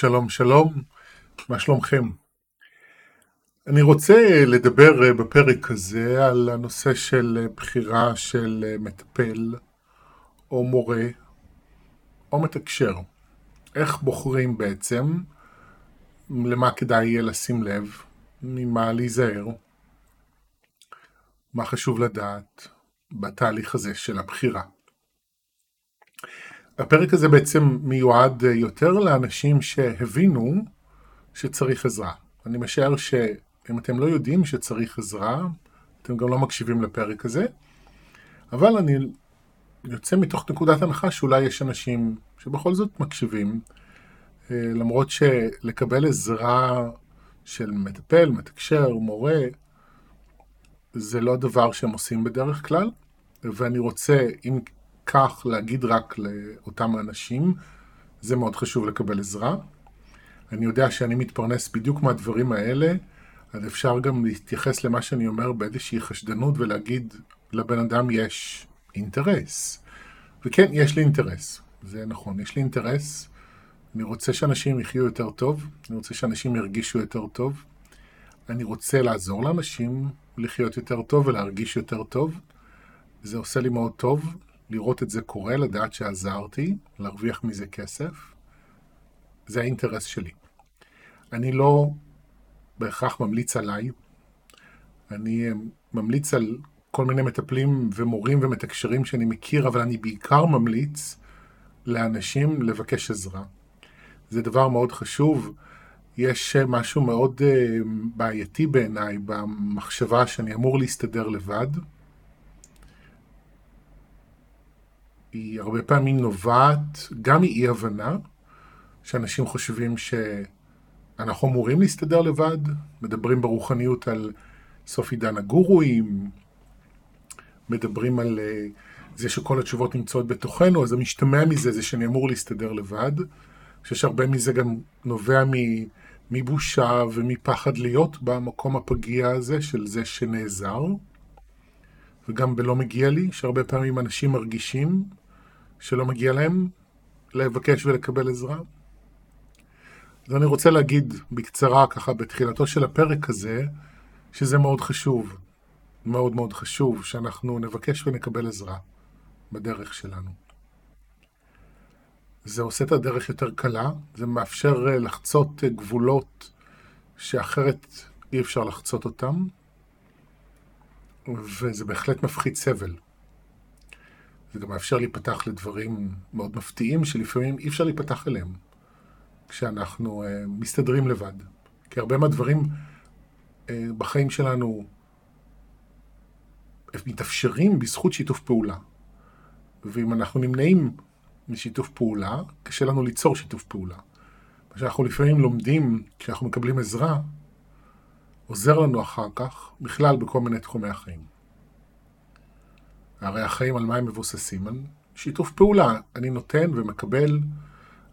שלום שלום, מה שלומכם? אני רוצה לדבר בפרק הזה על הנושא של בחירה של מטפל או מורה או מתקשר. איך בוחרים בעצם, למה כדאי יהיה לשים לב, ממה להיזהר, מה חשוב לדעת בתהליך הזה של הבחירה. הפרק הזה בעצם מיועד יותר לאנשים שהבינו שצריך עזרה. אני משער שאם אתם לא יודעים שצריך עזרה, אתם גם לא מקשיבים לפרק הזה, אבל אני יוצא מתוך נקודת הנחה שאולי יש אנשים שבכל זאת מקשיבים, אה, למרות שלקבל עזרה של מטפל, מתקשר, מורה, זה לא דבר שהם עושים בדרך כלל, ואני רוצה, אם כך להגיד רק לאותם אנשים, זה מאוד חשוב לקבל עזרה. אני יודע שאני מתפרנס בדיוק מהדברים האלה, אז אפשר גם להתייחס למה שאני אומר באיזושהי חשדנות ולהגיד לבן אדם יש אינטרס. וכן, יש לי אינטרס, זה נכון, יש לי אינטרס. אני רוצה שאנשים יחיו יותר טוב, אני רוצה שאנשים ירגישו יותר טוב, אני רוצה לעזור לאנשים לחיות יותר טוב ולהרגיש יותר טוב. זה עושה לי מאוד טוב, לראות את זה קורה, לדעת שעזרתי, להרוויח מזה כסף, זה האינטרס שלי. אני לא בהכרח ממליץ עליי, אני ממליץ על כל מיני מטפלים ומורים ומתקשרים שאני מכיר, אבל אני בעיקר ממליץ לאנשים לבקש עזרה. זה דבר מאוד חשוב. יש משהו מאוד אה, בעייתי בעיניי במחשבה שאני אמור להסתדר לבד. היא הרבה פעמים נובעת גם מאי הבנה, שאנשים חושבים שאנחנו אמורים להסתדר לבד, מדברים ברוחניות על סוף עידן הגורואים, מדברים על אה, זה שכל התשובות נמצאות בתוכנו, אז המשתמע מזה זה שאני אמור להסתדר לבד. אני חושב שהרבה מזה גם נובע מבושה ומפחד להיות במקום הפגיע הזה של זה שנעזר. וגם בלא מגיע לי, שהרבה פעמים אנשים מרגישים שלא מגיע להם לבקש ולקבל עזרה. אז אני רוצה להגיד בקצרה, ככה, בתחילתו של הפרק הזה, שזה מאוד חשוב, מאוד מאוד חשוב, שאנחנו נבקש ונקבל עזרה בדרך שלנו. זה עושה את הדרך יותר קלה, זה מאפשר אה, לחצות אה, גבולות שאחרת אי אפשר לחצות אותם, וזה בהחלט מפחית סבל. זה גם מאפשר להיפתח לדברים מאוד מפתיעים שלפעמים אי אפשר להיפתח אליהם כשאנחנו uh, מסתדרים לבד. כי הרבה מהדברים uh, בחיים שלנו מתאפשרים בזכות שיתוף פעולה. ואם אנחנו נמנעים משיתוף פעולה, קשה לנו ליצור שיתוף פעולה. מה שאנחנו לפעמים לומדים כשאנחנו מקבלים עזרה, עוזר לנו אחר כך, בכלל בכל מיני תחומי החיים. הרי החיים על מה הם מבוססים? על שיתוף פעולה. אני נותן ומקבל,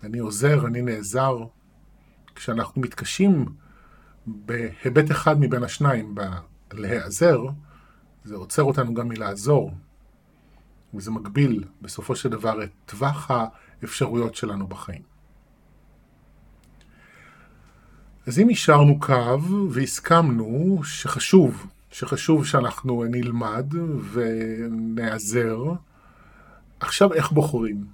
אני עוזר, אני נעזר. כשאנחנו מתקשים בהיבט אחד מבין השניים, בלהיעזר, זה עוצר אותנו גם מלעזור. וזה מגביל בסופו של דבר את טווח האפשרויות שלנו בחיים. אז אם השארנו קו והסכמנו שחשוב שחשוב שאנחנו נלמד ונעזר. עכשיו איך בוחרים?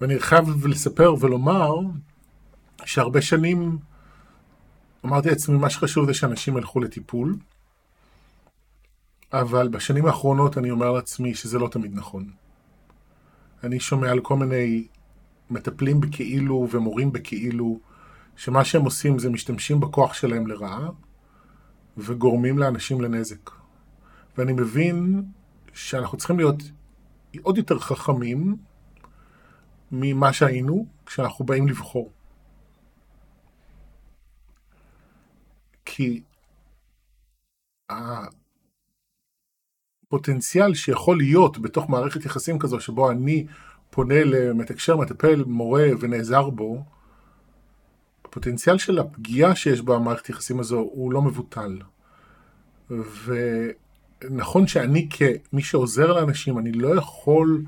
ואני חייב לספר ולומר שהרבה שנים אמרתי לעצמי, מה שחשוב זה שאנשים ילכו לטיפול, אבל בשנים האחרונות אני אומר לעצמי שזה לא תמיד נכון. אני שומע על כל מיני מטפלים בכאילו ומורים בכאילו, שמה שהם עושים זה משתמשים בכוח שלהם לרעה, וגורמים לאנשים לנזק. ואני מבין שאנחנו צריכים להיות עוד יותר חכמים ממה שהיינו כשאנחנו באים לבחור. כי הפוטנציאל שיכול להיות בתוך מערכת יחסים כזו שבו אני פונה למתקשר, מטפל, מורה ונעזר בו, הפוטנציאל של הפגיעה שיש במערכת יחסים הזו הוא לא מבוטל. ונכון שאני כמי שעוזר לאנשים, אני לא יכול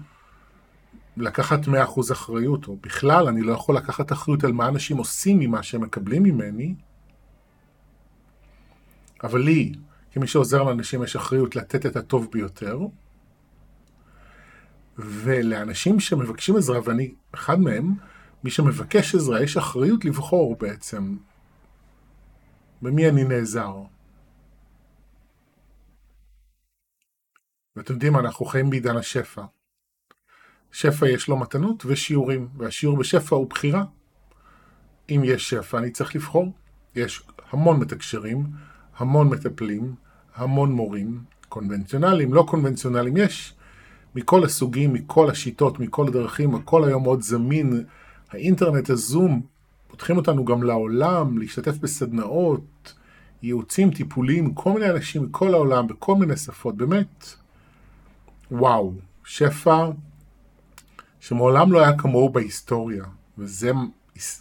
לקחת 100% אחריות, או בכלל אני לא יכול לקחת אחריות על מה אנשים עושים ממה שהם מקבלים ממני, אבל לי, כמי שעוזר לאנשים, יש אחריות לתת את הטוב ביותר, ולאנשים שמבקשים עזרה, ואני אחד מהם, מי שמבקש עזרה, יש אחריות לבחור בעצם במי אני נעזר. ואתם יודעים, אנחנו חיים בעידן השפע. שפע יש לו מתנות ושיעורים, והשיעור בשפע הוא בחירה. אם יש שפע, אני צריך לבחור. יש המון מתקשרים, המון מטפלים, המון מורים, קונבנציונליים, לא קונבנציונליים, יש מכל הסוגים, מכל השיטות, מכל הדרכים, הכל היום מאוד זמין. האינטרנט, הזום, פותחים אותנו גם לעולם, להשתתף בסדנאות, ייעוצים, טיפולים, כל מיני אנשים מכל העולם, בכל מיני שפות, באמת, וואו, שפע שמעולם לא היה כמוהו בהיסטוריה, וזה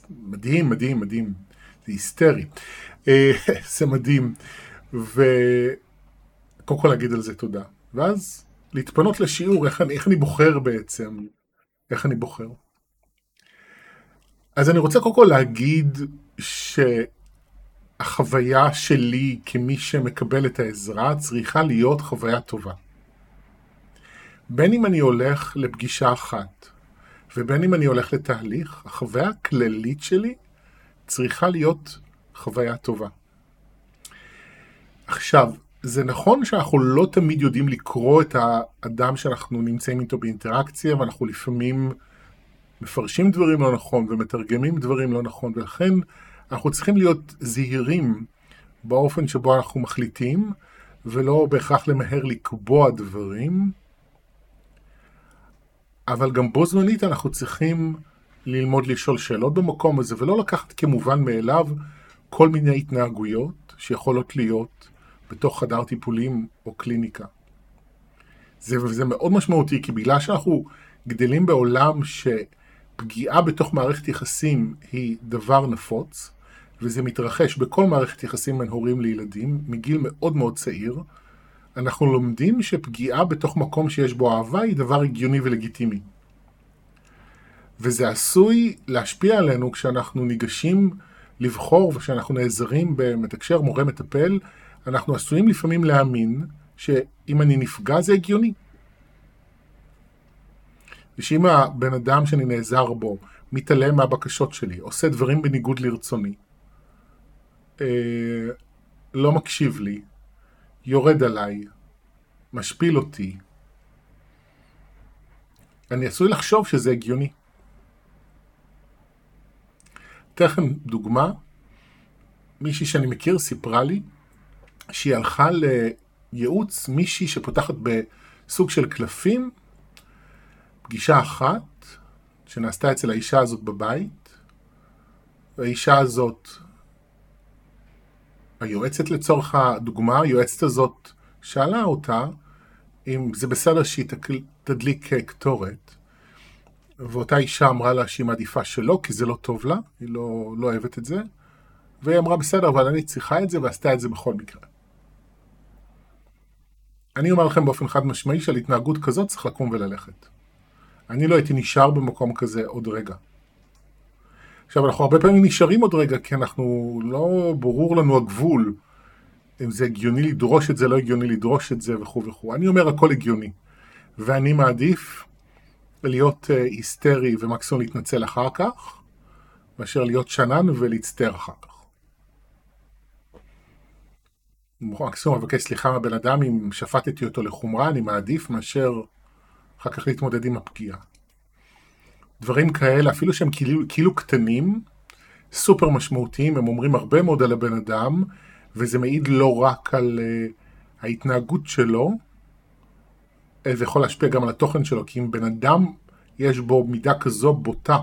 מדהים, מדהים, מדהים, זה היסטרי, אה, זה מדהים, וקודם כל להגיד על זה תודה, ואז להתפנות לשיעור, איך אני, איך אני בוחר בעצם, איך אני בוחר. אז אני רוצה קודם כל להגיד שהחוויה שלי כמי שמקבל את העזרה צריכה להיות חוויה טובה. בין אם אני הולך לפגישה אחת ובין אם אני הולך לתהליך, החוויה הכללית שלי צריכה להיות חוויה טובה. עכשיו, זה נכון שאנחנו לא תמיד יודעים לקרוא את האדם שאנחנו נמצאים איתו באינטראקציה, ואנחנו לפעמים מפרשים דברים לא נכון ומתרגמים דברים לא נכון, ולכן אנחנו צריכים להיות זהירים באופן שבו אנחנו מחליטים, ולא בהכרח למהר לקבוע דברים. אבל גם בו זמנית אנחנו צריכים ללמוד לשאול שאלות במקום הזה, ולא לקחת כמובן מאליו כל מיני התנהגויות שיכולות להיות בתוך חדר טיפולים או קליניקה. זה, וזה מאוד משמעותי, כי בגלל שאנחנו גדלים בעולם שפגיעה בתוך מערכת יחסים היא דבר נפוץ, וזה מתרחש בכל מערכת יחסים בין הורים לילדים, מגיל מאוד מאוד צעיר, אנחנו לומדים שפגיעה בתוך מקום שיש בו אהבה היא דבר הגיוני ולגיטימי. וזה עשוי להשפיע עלינו כשאנחנו ניגשים לבחור וכשאנחנו נעזרים במתקשר, מורה, מטפל, אנחנו עשויים לפעמים להאמין שאם אני נפגע זה הגיוני. ושאם הבן אדם שאני נעזר בו מתעלם מהבקשות שלי, עושה דברים בניגוד לרצוני, אה, לא מקשיב לי, יורד עליי, משפיל אותי, אני עשוי לחשוב שזה הגיוני. אתן לכם דוגמה, מישהי שאני מכיר סיפרה לי שהיא הלכה לייעוץ מישהי שפותחת בסוג של קלפים, פגישה אחת שנעשתה אצל האישה הזאת בבית, והאישה הזאת היועצת לצורך הדוגמה, היועצת הזאת שאלה אותה אם זה בסדר שהיא תדליק קטורת, ואותה אישה אמרה לה שהיא מעדיפה שלא, כי זה לא טוב לה, היא לא, לא אוהבת את זה, והיא אמרה בסדר, אבל אני צריכה את זה, ועשתה את זה בכל מקרה. אני אומר לכם באופן חד משמעי שעל התנהגות כזאת צריך לקום וללכת. אני לא הייתי נשאר במקום כזה עוד רגע. עכשיו, אנחנו הרבה פעמים נשארים עוד רגע, כי אנחנו, לא ברור לנו הגבול, אם זה הגיוני לדרוש את זה, לא הגיוני לדרוש את זה וכו' וכו'. אני אומר הכל הגיוני, ואני מעדיף להיות uh, היסטרי ומקסימום להתנצל אחר כך, מאשר להיות שנן ולהצטער אחר כך. מקסימום אבקש סליחה מהבן אדם אם שפטתי אותו לחומרה, אני מעדיף מאשר אחר כך להתמודד עם הפגיעה. דברים כאלה, אפילו שהם כאילו, כאילו קטנים, סופר משמעותיים, הם אומרים הרבה מאוד על הבן אדם, וזה מעיד לא רק על uh, ההתנהגות שלו, זה יכול להשפיע גם על התוכן שלו, כי אם בן אדם יש בו מידה כזו בוטה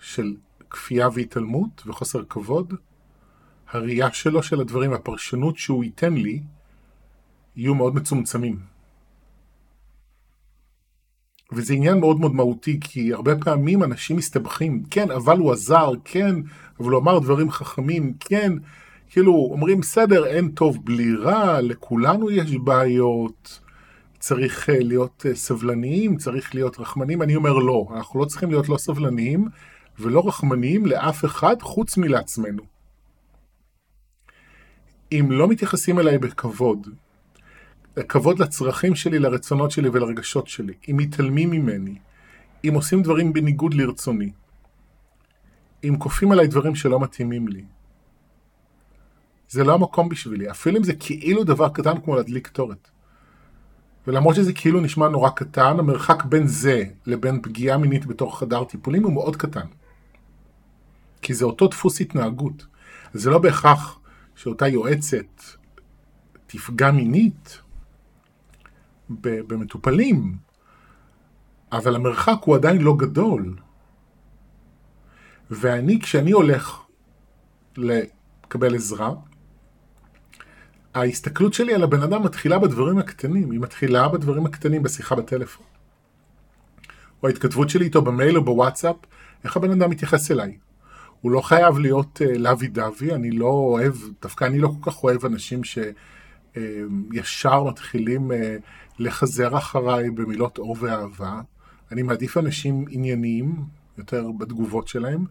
של כפייה והתעלמות וחוסר כבוד, הראייה שלו של הדברים, הפרשנות שהוא ייתן לי, יהיו מאוד מצומצמים. וזה עניין מאוד מאוד מהותי, כי הרבה פעמים אנשים מסתבכים, כן, אבל הוא עזר, כן, אבל הוא אמר דברים חכמים, כן, כאילו, אומרים, בסדר, אין טוב בלי רע, לכולנו יש בעיות, צריך אה, להיות אה, סבלניים, צריך להיות רחמנים, אני אומר לא, אנחנו לא צריכים להיות לא סבלניים ולא רחמניים לאף אחד חוץ מלעצמנו. אם לא מתייחסים אליי בכבוד, כבוד לצרכים שלי, לרצונות שלי ולרגשות שלי, אם מתעלמים ממני, אם עושים דברים בניגוד לרצוני, אם כופים עליי דברים שלא מתאימים לי, זה לא המקום בשבילי, אפילו אם זה כאילו דבר קטן כמו להדליק קטורת. ולמרות שזה כאילו נשמע נורא קטן, המרחק בין זה לבין פגיעה מינית בתוך חדר טיפולים הוא מאוד קטן. כי זה אותו דפוס התנהגות. זה לא בהכרח שאותה יועצת תפגע מינית במטופלים, אבל המרחק הוא עדיין לא גדול. ואני, כשאני הולך לקבל עזרה, ההסתכלות שלי על הבן אדם מתחילה בדברים הקטנים, היא מתחילה בדברים הקטנים בשיחה בטלפון. או ההתכתבות שלי איתו במייל או בוואטסאפ, איך הבן אדם מתייחס אליי. הוא לא חייב להיות uh, לוי דווי, אני לא אוהב, דווקא אני לא כל כך אוהב אנשים שישר uh, מתחילים uh, לחזר אחריי במילות אור ואהבה. אני מעדיף אנשים ענייניים יותר בתגובות שלהם,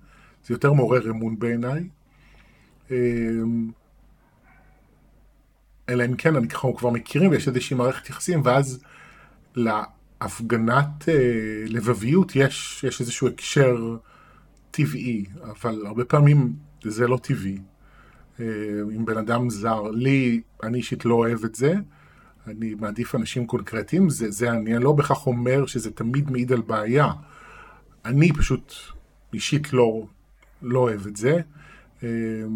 זה יותר מעורר אמון בעיניי. Uh, אלא אם כן, אנחנו כבר מכירים ויש איזושהי מערכת יחסים, ואז להפגנת אה, לבביות יש, יש איזשהו הקשר טבעי, אבל הרבה פעמים זה לא טבעי. אה, עם בן אדם זר, לי, אני אישית לא אוהב את זה, אני מעדיף אנשים קונקרטיים, זה, זה אני, אני לא בהכרח אומר שזה תמיד מעיד על בעיה. אני פשוט אישית לא, לא אוהב את זה. אה,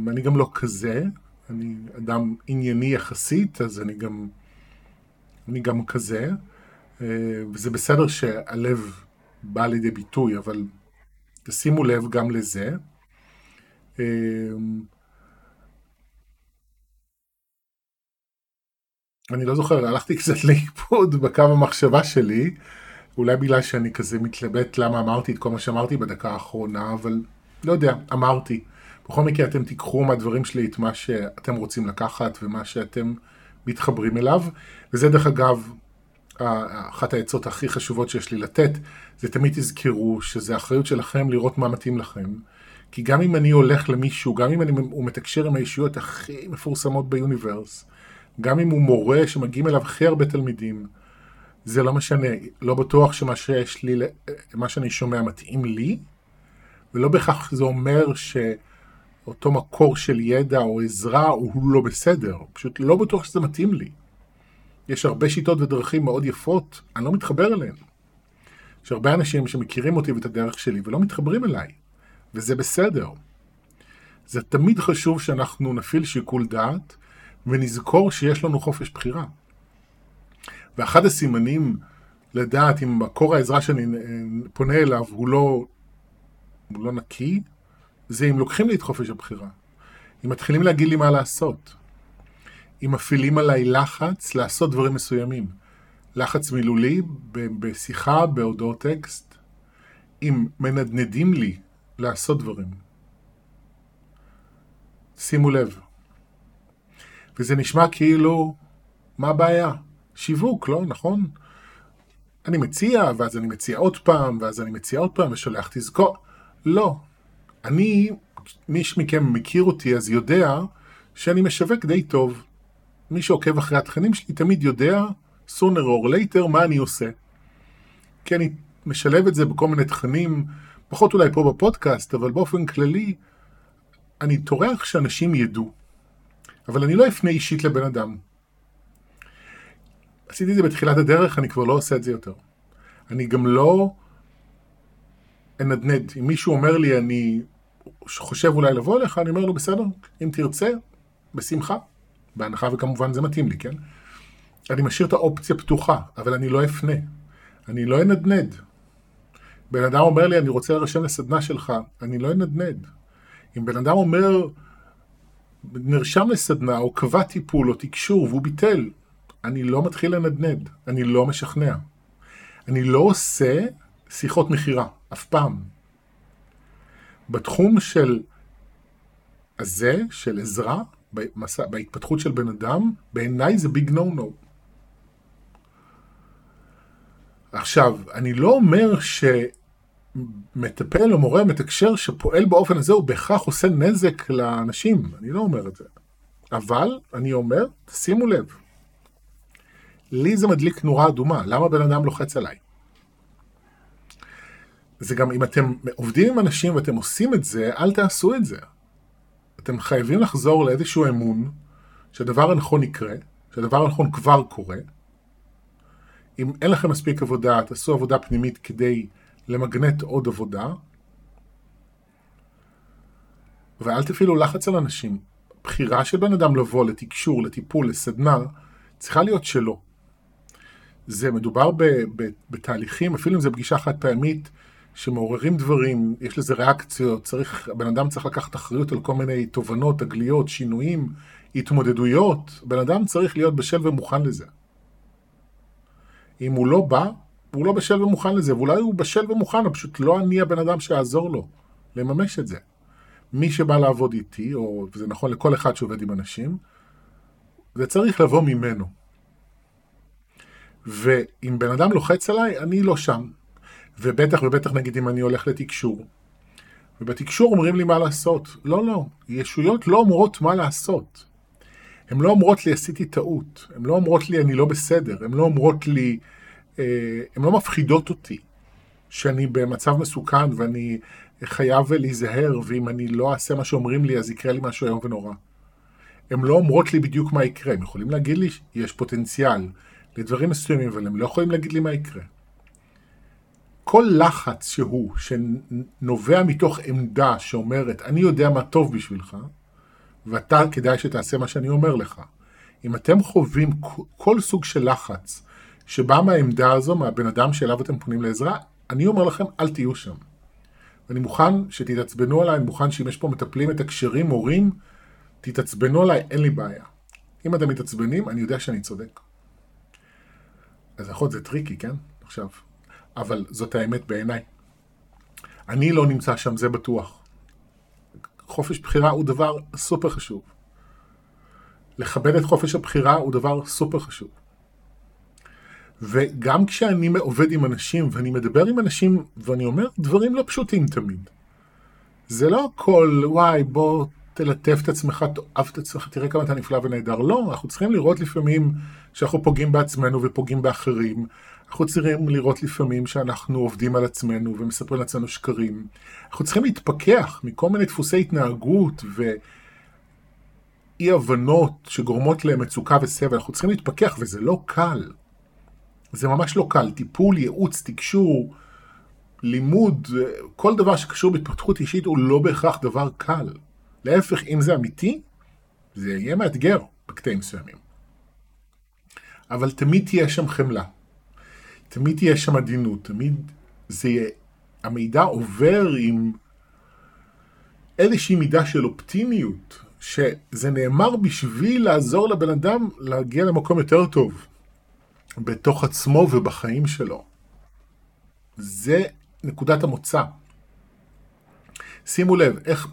אני גם לא כזה, אני אדם ענייני יחסית, אז אני גם, אני גם כזה, אה, וזה בסדר שהלב בא לידי ביטוי, אבל תשימו לב גם לזה. אני לא זוכר, הלכתי קצת לאיפוד בקו המחשבה שלי, אולי בגלל שאני כזה מתלבט למה אמרתי את כל מה שאמרתי בדקה האחרונה, אבל לא יודע, אמרתי. בכל מקרה אתם תיקחו מהדברים שלי את מה שאתם רוצים לקחת ומה שאתם מתחברים אליו. וזה דרך אגב, אחת העצות הכי חשובות שיש לי לתת, זה תמיד תזכרו שזה אחריות שלכם לראות מה מתאים לכם. כי גם אם אני הולך למישהו, גם אם אני, הוא מתקשר עם הישויות הכי מפורסמות ביוניברס, גם אם הוא מורה שמגיעים אליו הכי הרבה תלמידים, זה לא משנה, לא בטוח שמה שיש לי, מה שאני שומע מתאים לי, ולא בהכרח זה אומר ש... אותו מקור של ידע או עזרה הוא לא בסדר, פשוט לא בטוח שזה מתאים לי. יש הרבה שיטות ודרכים מאוד יפות, אני לא מתחבר אליהן. יש הרבה אנשים שמכירים אותי ואת הדרך שלי ולא מתחברים אליי, וזה בסדר. זה תמיד חשוב שאנחנו נפעיל שיקול דעת ונזכור שיש לנו חופש בחירה. ואחד הסימנים לדעת אם מקור העזרה שאני פונה אליו הוא לא, הוא לא נקי, זה אם לוקחים לי את חופש הבחירה. אם מתחילים להגיד לי מה לעשות. אם מפעילים עליי לחץ לעשות דברים מסוימים. לחץ מילולי בשיחה, בהודעות טקסט. אם מנדנדים לי לעשות דברים. שימו לב. וזה נשמע כאילו, מה הבעיה? שיווק, לא? נכון? אני מציע, ואז אני מציע עוד פעם, ואז אני מציע עוד פעם, ושולח תזכור. לא, אני, מי מכם מכיר אותי אז יודע שאני משווק די טוב. מי שעוקב אחרי התכנים שלי תמיד יודע, sooner or later, מה אני עושה. כי אני משלב את זה בכל מיני תכנים, פחות אולי פה בפודקאסט, אבל באופן כללי, אני טורח שאנשים ידעו. אבל אני לא אפנה אישית לבן אדם. עשיתי את זה בתחילת הדרך, אני כבר לא עושה את זה יותר. אני גם לא אנדנד. אם מישהו אומר לי, אני חושב אולי לבוא אליך, אני אומר לו, בסדר, אם תרצה, בשמחה. בהנחה וכמובן זה מתאים לי, כן? אני משאיר את האופציה פתוחה, אבל אני לא אפנה. אני לא אנדנד. בן אדם אומר לי, אני רוצה להירשם לסדנה שלך, אני לא אנדנד. אם בן אדם אומר, נרשם לסדנה, או קבע טיפול, או תקשור, והוא ביטל, אני לא מתחיל לנדנד, אני לא משכנע. אני לא עושה שיחות מכירה, אף פעם. בתחום של הזה, של עזרה, במסע, בהתפתחות של בן אדם, בעיניי זה big no no. עכשיו, אני לא אומר שמטפל או מורה מתקשר שפועל באופן הזה הוא בהכרח עושה נזק לאנשים, אני לא אומר את זה. אבל אני אומר, שימו לב, לי זה מדליק נורה אדומה, למה בן אדם לוחץ עליי? זה גם אם אתם עובדים עם אנשים ואתם עושים את זה, אל תעשו את זה. אתם חייבים לחזור לאיזשהו אמון שהדבר הנכון יקרה, שהדבר הנכון כבר קורה. אם אין לכם מספיק עבודה, תעשו עבודה פנימית כדי למגנט עוד עבודה. ואל תפעילו לחץ על אנשים. בחירה של בן אדם לבוא לתקשור, לטיפול, לסדנה, צריכה להיות שלו. זה מדובר ב, ב, בתהליכים, אפילו אם זו פגישה חד פעמית, שמעוררים דברים, יש לזה ריאקציות, צריך, הבן אדם צריך לקחת אחריות על כל מיני תובנות, תגליות, שינויים, התמודדויות. בן אדם צריך להיות בשל ומוכן לזה. אם הוא לא בא, הוא לא בשל ומוכן לזה, ואולי הוא בשל ומוכן, פשוט לא אני הבן אדם שיעזור לו לממש את זה. מי שבא לעבוד איתי, או זה נכון לכל אחד שעובד עם אנשים, זה צריך לבוא ממנו. ואם בן אדם לוחץ עליי, אני לא שם. ובטח ובטח נגיד אם אני הולך לתקשור. ובתקשור אומרים לי מה לעשות. לא, לא, ישויות לא אומרות מה לעשות. הן לא אומרות לי עשיתי טעות, הן לא אומרות לי אני לא בסדר, הן לא אומרות לי, הן לא מפחידות אותי שאני במצב מסוכן ואני חייב להיזהר, ואם אני לא אעשה מה שאומרים לי אז יקרה לי משהו איום ונורא. הן לא אומרות לי בדיוק מה יקרה, הן יכולים להגיד לי יש פוטנציאל לדברים מסוימים, אבל הם לא יכולים להגיד לי מה יקרה. כל לחץ שהוא, שנובע מתוך עמדה שאומרת, אני יודע מה טוב בשבילך, ואתה כדאי שתעשה מה שאני אומר לך. אם אתם חווים כל סוג של לחץ שבא מהעמדה הזו, מהבן אדם שאליו אתם פונים לעזרה, אני אומר לכם, אל תהיו שם. אני מוכן שתתעצבנו עליי, אני מוכן שאם יש פה מטפלים, מתקשרים, מורים, תתעצבנו עליי, אין לי בעיה. אם אתם מתעצבנים, אני יודע שאני צודק. אז יכול להיות זה טריקי, כן? עכשיו, אבל זאת האמת בעיניי. אני לא נמצא שם, זה בטוח. חופש בחירה הוא דבר סופר חשוב. לכבד את חופש הבחירה הוא דבר סופר חשוב. וגם כשאני עובד עם אנשים ואני מדבר עם אנשים ואני אומר דברים לא פשוטים תמיד. זה לא הכל, וואי, בוא תלטף את עצמך, תאהב את עצמך, תראה כמה אתה נפלא ונהדר. לא, אנחנו צריכים לראות לפעמים שאנחנו פוגעים בעצמנו ופוגעים באחרים. אנחנו צריכים לראות לפעמים שאנחנו עובדים על עצמנו ומספרים לעצמנו שקרים. אנחנו צריכים להתפכח מכל מיני דפוסי התנהגות ואי הבנות שגורמות למצוקה וסבל. אנחנו צריכים להתפכח וזה לא קל. זה ממש לא קל. טיפול, ייעוץ, תקשור, לימוד, כל דבר שקשור בהתפתחות אישית הוא לא בהכרח דבר קל. להפך, אם זה אמיתי, זה יהיה מאתגר בקטעים מסוימים. אבל תמיד תהיה שם חמלה. תמיד תהיה שם עדינות, תמיד זה יהיה, המידע עובר עם איזושהי מידה של אופטימיות, שזה נאמר בשביל לעזור לבן אדם להגיע למקום יותר טוב, בתוך עצמו ובחיים שלו. זה נקודת המוצא. שימו לב איך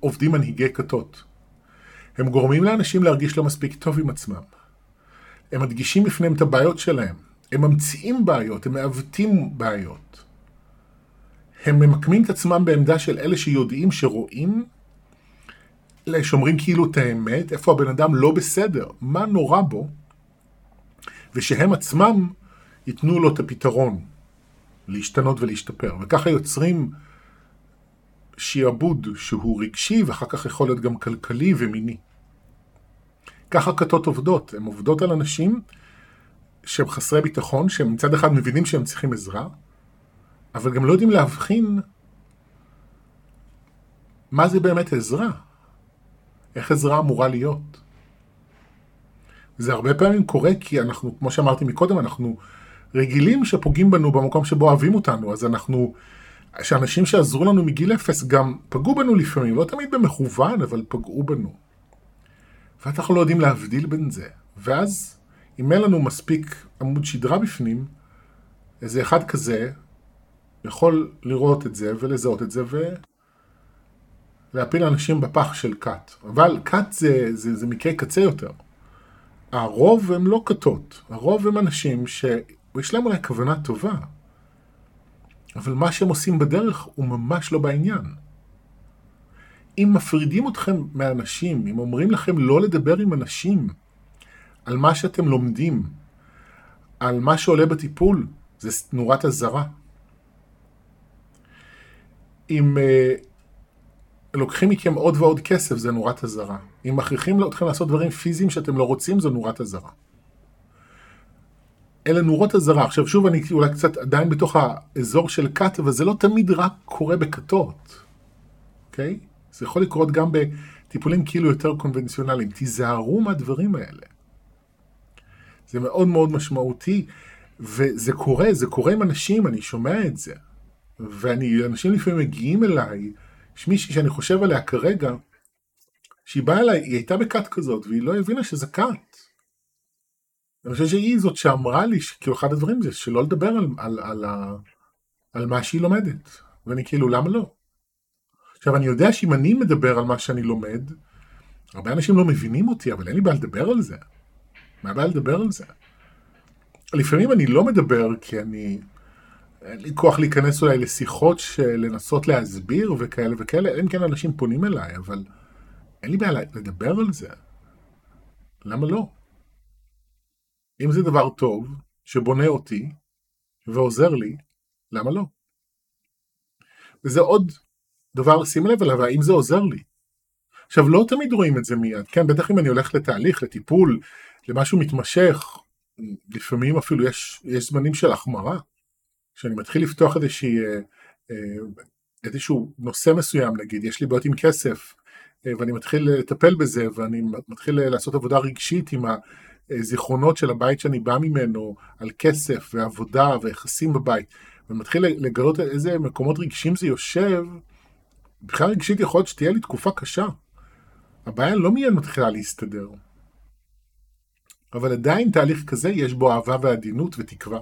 עובדים מנהיגי כתות. הם גורמים לאנשים להרגיש לא מספיק טוב עם עצמם. הם מדגישים בפניהם את הבעיות שלהם. הם ממציאים בעיות, הם מעוותים בעיות. הם ממקמים את עצמם בעמדה של אלה שיודעים, שרואים, שאומרים כאילו את האמת, איפה הבן אדם לא בסדר, מה נורא בו, ושהם עצמם ייתנו לו את הפתרון להשתנות ולהשתפר. וככה יוצרים שיעבוד שהוא רגשי ואחר כך יכול להיות גם כלכלי ומיני. ככה כתות עובדות, הן עובדות על אנשים שהם חסרי ביטחון, שהם מצד אחד מבינים שהם צריכים עזרה, אבל גם לא יודעים להבחין מה זה באמת עזרה, איך עזרה אמורה להיות. זה הרבה פעמים קורה כי אנחנו, כמו שאמרתי מקודם, אנחנו רגילים שפוגעים בנו במקום שבו אוהבים אותנו, אז אנחנו, שאנשים שעזרו לנו מגיל אפס גם פגעו בנו לפעמים, לא תמיד במכוון, אבל פגעו בנו. ואנחנו לא יודעים להבדיל בין זה. ואז אם אין לנו מספיק עמוד שדרה בפנים, איזה אחד כזה יכול לראות את זה ולזהות את זה ולהפיל אנשים בפח של כת. אבל כת זה, זה, זה מקרה קצה יותר. הרוב הם לא כתות, הרוב הם אנשים ויש להם אולי כוונה טובה, אבל מה שהם עושים בדרך הוא ממש לא בעניין. אם מפרידים אתכם מאנשים, אם אומרים לכם לא לדבר עם אנשים על מה שאתם לומדים, על מה שעולה בטיפול, זה נורת אזהרה. אם uh, לוקחים מכם עוד ועוד כסף, זה נורת אזהרה. אם מכריחים אתכם לעשות דברים פיזיים שאתם לא רוצים, זה נורת אזהרה. אלה נורות אזהרה. עכשיו שוב, אני אולי קצת עדיין בתוך האזור של כת, אבל זה לא תמיד רק קורה בכתות, אוקיי? Okay? זה יכול לקרות גם בטיפולים כאילו יותר קונבנציונליים. תיזהרו מהדברים האלה. זה מאוד מאוד משמעותי, וזה קורה, זה קורה עם אנשים, אני שומע את זה. ואנשים לפעמים מגיעים אליי, יש מישהי שאני חושב עליה כרגע, שהיא באה אליי, היא הייתה בכת כזאת, והיא לא הבינה שזה כת. אני חושב שהיא זאת שאמרה לי, כאילו אחד הדברים זה שלא לדבר על, על, על, על, על מה שהיא לומדת. ואני כאילו, למה לא? עכשיו, אני יודע שאם אני מדבר על מה שאני לומד, הרבה אנשים לא מבינים אותי, אבל אין לי בעיה לדבר על זה. מה הבעיה לדבר על זה? לפעמים אני לא מדבר כי אני... אין לי כוח להיכנס אולי לשיחות לנסות להסביר וכאלה וכאלה, אלא אם כן אנשים פונים אליי, אבל אין לי בעיה לדבר על זה. למה לא? אם זה דבר טוב, שבונה אותי ועוזר לי, למה לא? וזה עוד דבר לשים לב אליו, האם זה עוזר לי. עכשיו, לא תמיד רואים את זה מיד, כן, בטח אם אני הולך לתהליך, לטיפול, למשהו מתמשך, לפעמים אפילו יש, יש זמנים של החמרה. כשאני מתחיל לפתוח איזושהי, אה, אה, איזשהו נושא מסוים, נגיד, יש לי בעיות עם כסף, אה, ואני מתחיל לטפל בזה, ואני מתחיל לעשות עבודה רגשית עם הזיכרונות של הבית שאני בא ממנו, על כסף ועבודה ויחסים בבית, ומתחיל לגלות איזה מקומות רגשיים זה יושב, מבחינה רגשית יכול להיות שתהיה לי תקופה קשה. הבעיה לא מיד מתחילה להסתדר. אבל עדיין תהליך כזה יש בו אהבה ועדינות ותקווה.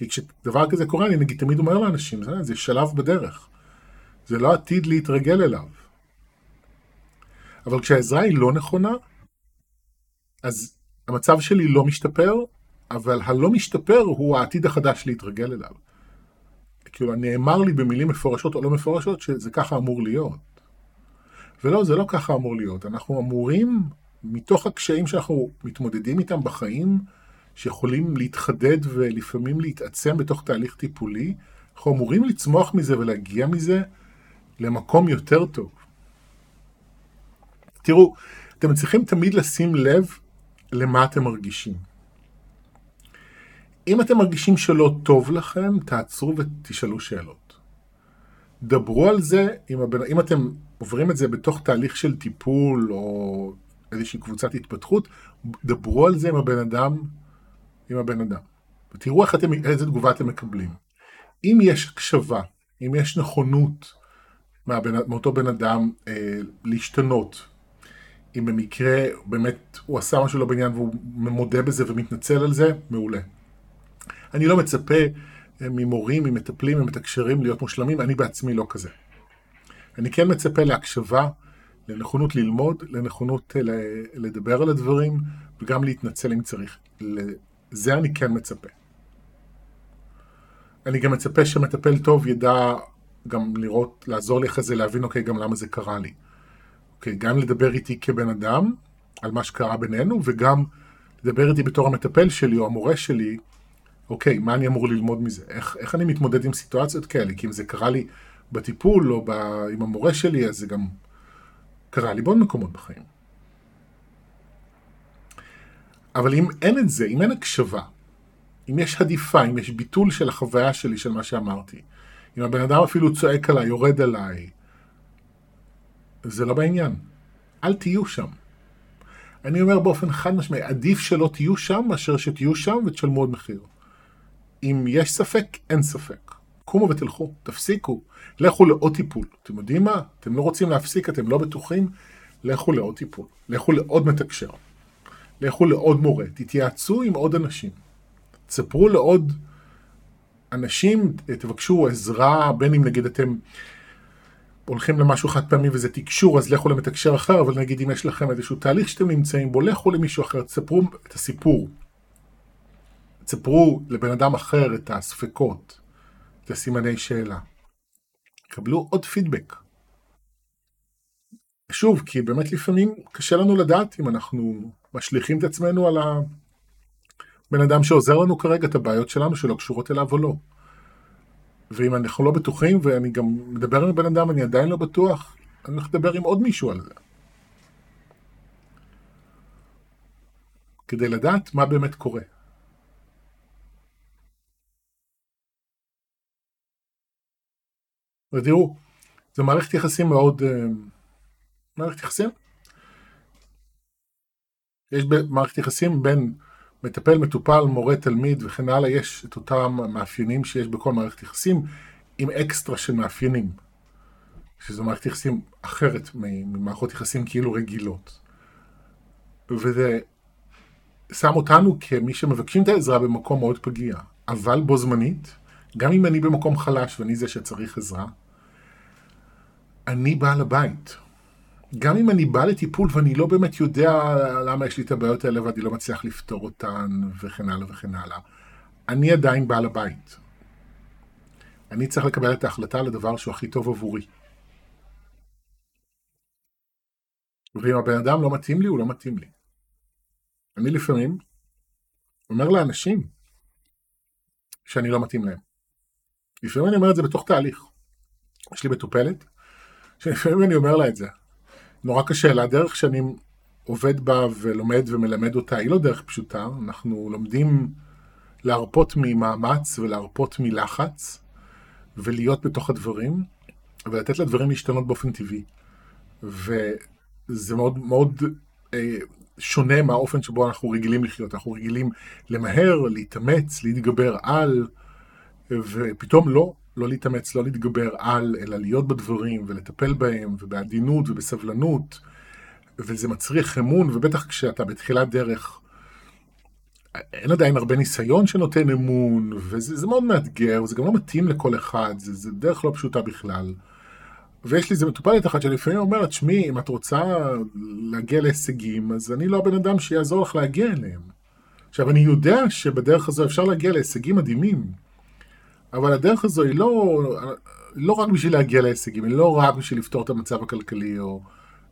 כי כשדבר כזה קורה, אני נגיד תמיד אומר לאנשים, זה, זה שלב בדרך. זה לא עתיד להתרגל אליו. אבל כשהעזרה היא לא נכונה, אז המצב שלי לא משתפר, אבל הלא משתפר הוא העתיד החדש להתרגל אליו. כאילו, נאמר לי במילים מפורשות או לא מפורשות שזה ככה אמור להיות. ולא, זה לא ככה אמור להיות. אנחנו אמורים, מתוך הקשיים שאנחנו מתמודדים איתם בחיים, שיכולים להתחדד ולפעמים להתעצם בתוך תהליך טיפולי, אנחנו אמורים לצמוח מזה ולהגיע מזה למקום יותר טוב. תראו, אתם צריכים תמיד לשים לב למה אתם מרגישים. אם אתם מרגישים שלא טוב לכם, תעצרו ותשאלו שאלות. דברו על זה, אם, הבן, אם אתם עוברים את זה בתוך תהליך של טיפול או איזושהי קבוצת התפתחות, דברו על זה עם הבן אדם, עם הבן אדם. ותראו איך אתם, איזה תגובה אתם מקבלים. אם יש הקשבה, אם יש נכונות מהבן, מאותו בן אדם אה, להשתנות, אם במקרה באמת הוא עשה משהו לא בעניין והוא מודה בזה ומתנצל על זה, מעולה. אני לא מצפה אה, ממורים, ממטפלים, ממתקשרים להיות מושלמים, אני בעצמי לא כזה. אני כן מצפה להקשבה, לנכונות ללמוד, לנכונות אה, לדבר על הדברים וגם להתנצל אם צריך. לזה אני כן מצפה. אני גם מצפה שמטפל טוב ידע גם לראות, לעזור לי אחרי זה להבין, אוקיי, גם למה זה קרה לי. אוקיי, גם לדבר איתי כבן אדם על מה שקרה בינינו, וגם לדבר איתי בתור המטפל שלי או המורה שלי אוקיי, מה אני אמור ללמוד מזה? איך, איך אני מתמודד עם סיטואציות כאלה? כי אם זה קרה לי בטיפול או ב, עם המורה שלי, אז זה גם קרה לי בעוד מקומות בחיים. אבל אם אין את זה, אם אין הקשבה, אם יש הדיפה, אם יש ביטול של החוויה שלי, של מה שאמרתי, אם הבן אדם אפילו צועק עליי, יורד עליי, זה לא בעניין. אל תהיו שם. אני אומר באופן חד משמעי, עדיף שלא תהיו שם מאשר שתהיו שם ותשלמו עוד מחיר. אם יש ספק, אין ספק. קומו ותלכו, תפסיקו, לכו לעוד טיפול. אתם יודעים מה? אתם לא רוצים להפסיק, אתם לא בטוחים, לכו לעוד טיפול. לכו לעוד מתקשר. לכו לעוד מורה. תתייעצו עם עוד אנשים. תספרו לעוד אנשים, תבקשו עזרה, בין אם נגיד אתם הולכים למשהו חד פעמי וזה תקשור, אז לכו למתקשר אחר, אבל נגיד אם יש לכם איזשהו תהליך שאתם נמצאים בו, לכו למישהו אחר, תספרו את הסיפור. תספרו לבן אדם אחר את הספקות, את הסימני שאלה. קבלו עוד פידבק. שוב, כי באמת לפעמים קשה לנו לדעת אם אנחנו משליכים את עצמנו על הבן אדם שעוזר לנו כרגע את הבעיות שלנו שלא קשורות אליו או לא. ואם אנחנו לא בטוחים ואני גם מדבר עם בן אדם ואני עדיין לא בטוח, אני הולך לדבר עם עוד מישהו על זה. כדי לדעת מה באמת קורה. ותראו, זו מערכת יחסים מאוד... אה, מערכת יחסים? יש מערכת יחסים בין מטפל, מטופל, מורה, תלמיד וכן הלאה, יש את אותם מאפיינים שיש בכל מערכת יחסים, עם אקסטרה של מאפיינים, שזו מערכת יחסים אחרת ממערכות יחסים כאילו רגילות. וזה שם אותנו כמי שמבקשים את העזרה במקום מאוד פגיע, אבל בו זמנית, גם אם אני במקום חלש ואני זה שצריך עזרה, אני בעל הבית. גם אם אני בא לטיפול ואני לא באמת יודע למה יש לי את הבעיות האלה ואני לא מצליח לפתור אותן וכן הלאה וכן הלאה, אני עדיין בעל הבית. אני צריך לקבל את ההחלטה לדבר שהוא הכי טוב עבורי. ואם הבן אדם לא מתאים לי, הוא לא מתאים לי. אני לפעמים אומר לאנשים שאני לא מתאים להם. לפעמים אני אומר את זה בתוך תהליך. יש לי מטופלת, שלפעמים אני אומר לה את זה. נורא קשה לה, הדרך שאני עובד בה ולומד ומלמד אותה היא לא דרך פשוטה, אנחנו לומדים להרפות ממאמץ ולהרפות מלחץ ולהיות בתוך הדברים ולתת לדברים להשתנות באופן טבעי. וזה מאוד מאוד אה, שונה מהאופן שבו אנחנו רגילים לחיות, אנחנו רגילים למהר, להתאמץ, להתגבר על, ופתאום לא, לא להתאמץ, לא להתגבר על, אלא להיות בדברים ולטפל בהם, ובעדינות ובסבלנות, וזה מצריך אמון, ובטח כשאתה בתחילת דרך, אין עדיין הרבה ניסיון שנותן אמון, וזה מאוד מאתגר, וזה גם לא מתאים לכל אחד, זה, זה דרך לא פשוטה בכלל. ויש לי איזה מטופלת אחת שלפעמים אומרת, שמי, אם את רוצה להגיע להישגים, אז אני לא הבן אדם שיעזור לך להגיע אליהם. עכשיו, אני יודע שבדרך הזו אפשר להגיע להישגים מדהימים, אבל הדרך הזו היא לא, לא רק בשביל להגיע להישגים, היא לא רק בשביל לפתור את המצב הכלכלי, או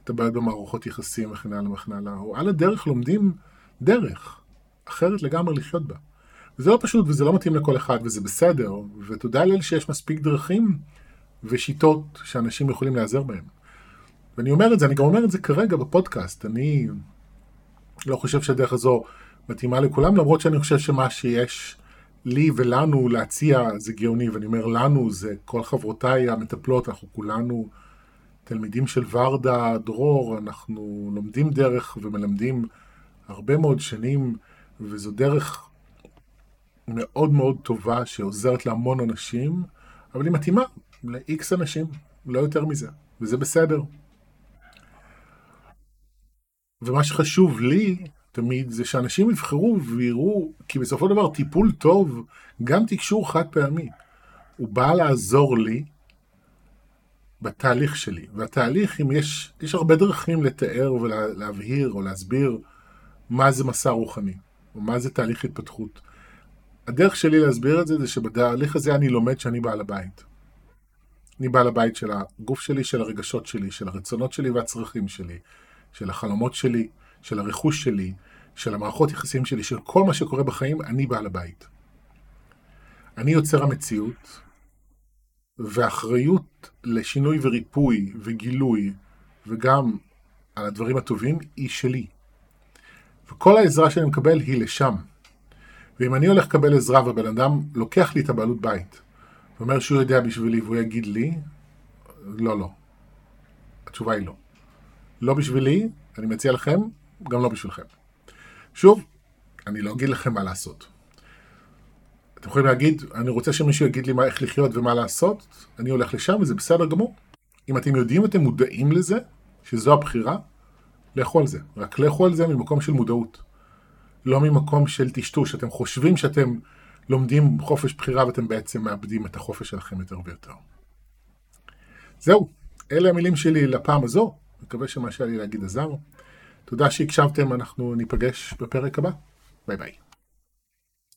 את הבעיות במערכות יחסים וכן הלאה וכן הלאה, או על הדרך לומדים דרך אחרת לגמרי לחיות בה. וזה לא פשוט וזה לא מתאים לכל אחד וזה בסדר, ותודה לאל שיש מספיק דרכים ושיטות שאנשים יכולים להיעזר בהם. ואני אומר את זה, אני גם אומר את זה כרגע בפודקאסט, אני לא חושב שהדרך הזו מתאימה לכולם, למרות שאני חושב שמה שיש לי ולנו להציע זה גאוני, ואני אומר לנו, זה כל חברותיי המטפלות, אנחנו כולנו תלמידים של ורדה, דרור, אנחנו לומדים דרך ומלמדים הרבה מאוד שנים, וזו דרך מאוד מאוד טובה שעוזרת להמון אנשים, אבל היא מתאימה ל-X אנשים, לא יותר מזה, וזה בסדר. ומה שחשוב לי תמיד זה שאנשים יבחרו ויראו, כי בסופו של דבר טיפול טוב, גם תקשור חד פעמי, הוא בא לעזור לי בתהליך שלי. והתהליך, אם יש, יש הרבה דרכים לתאר ולהבהיר או להסביר מה זה מסע רוחני, או מה זה תהליך התפתחות. הדרך שלי להסביר את זה, זה שבתהליך הזה אני לומד שאני בעל הבית. אני בעל הבית של הגוף שלי, של הרגשות שלי, של הרצונות שלי והצרכים שלי, של החלומות שלי, של הרכוש שלי, של המערכות יחסים שלי, של כל מה שקורה בחיים, אני בעל הבית. אני יוצר המציאות, ואחריות לשינוי וריפוי וגילוי, וגם על הדברים הטובים, היא שלי. וכל העזרה שאני מקבל היא לשם. ואם אני הולך לקבל עזרה ובן אדם לוקח לי את הבעלות בית, ואומר שהוא יודע בשבילי והוא יגיד לי, לא, לא. התשובה היא לא. לא בשבילי, אני מציע לכם, גם לא בשבילכם. שוב, אני לא אגיד לכם מה לעשות. אתם יכולים להגיד, אני רוצה שמישהו יגיד לי מה, איך לחיות ומה לעשות, אני הולך לשם וזה בסדר גמור. אם אתם יודעים ואתם מודעים לזה, שזו הבחירה, לכו על זה. רק לכו על זה ממקום של מודעות. לא ממקום של טשטוש. אתם חושבים שאתם לומדים חופש בחירה ואתם בעצם מאבדים את החופש שלכם יותר ויותר. זהו, אלה המילים שלי לפעם הזו, מקווה שמה שהיה לי להגיד עזר. תודה שהקשבתם, אנחנו ניפגש בפרק הבא. ביי ביי.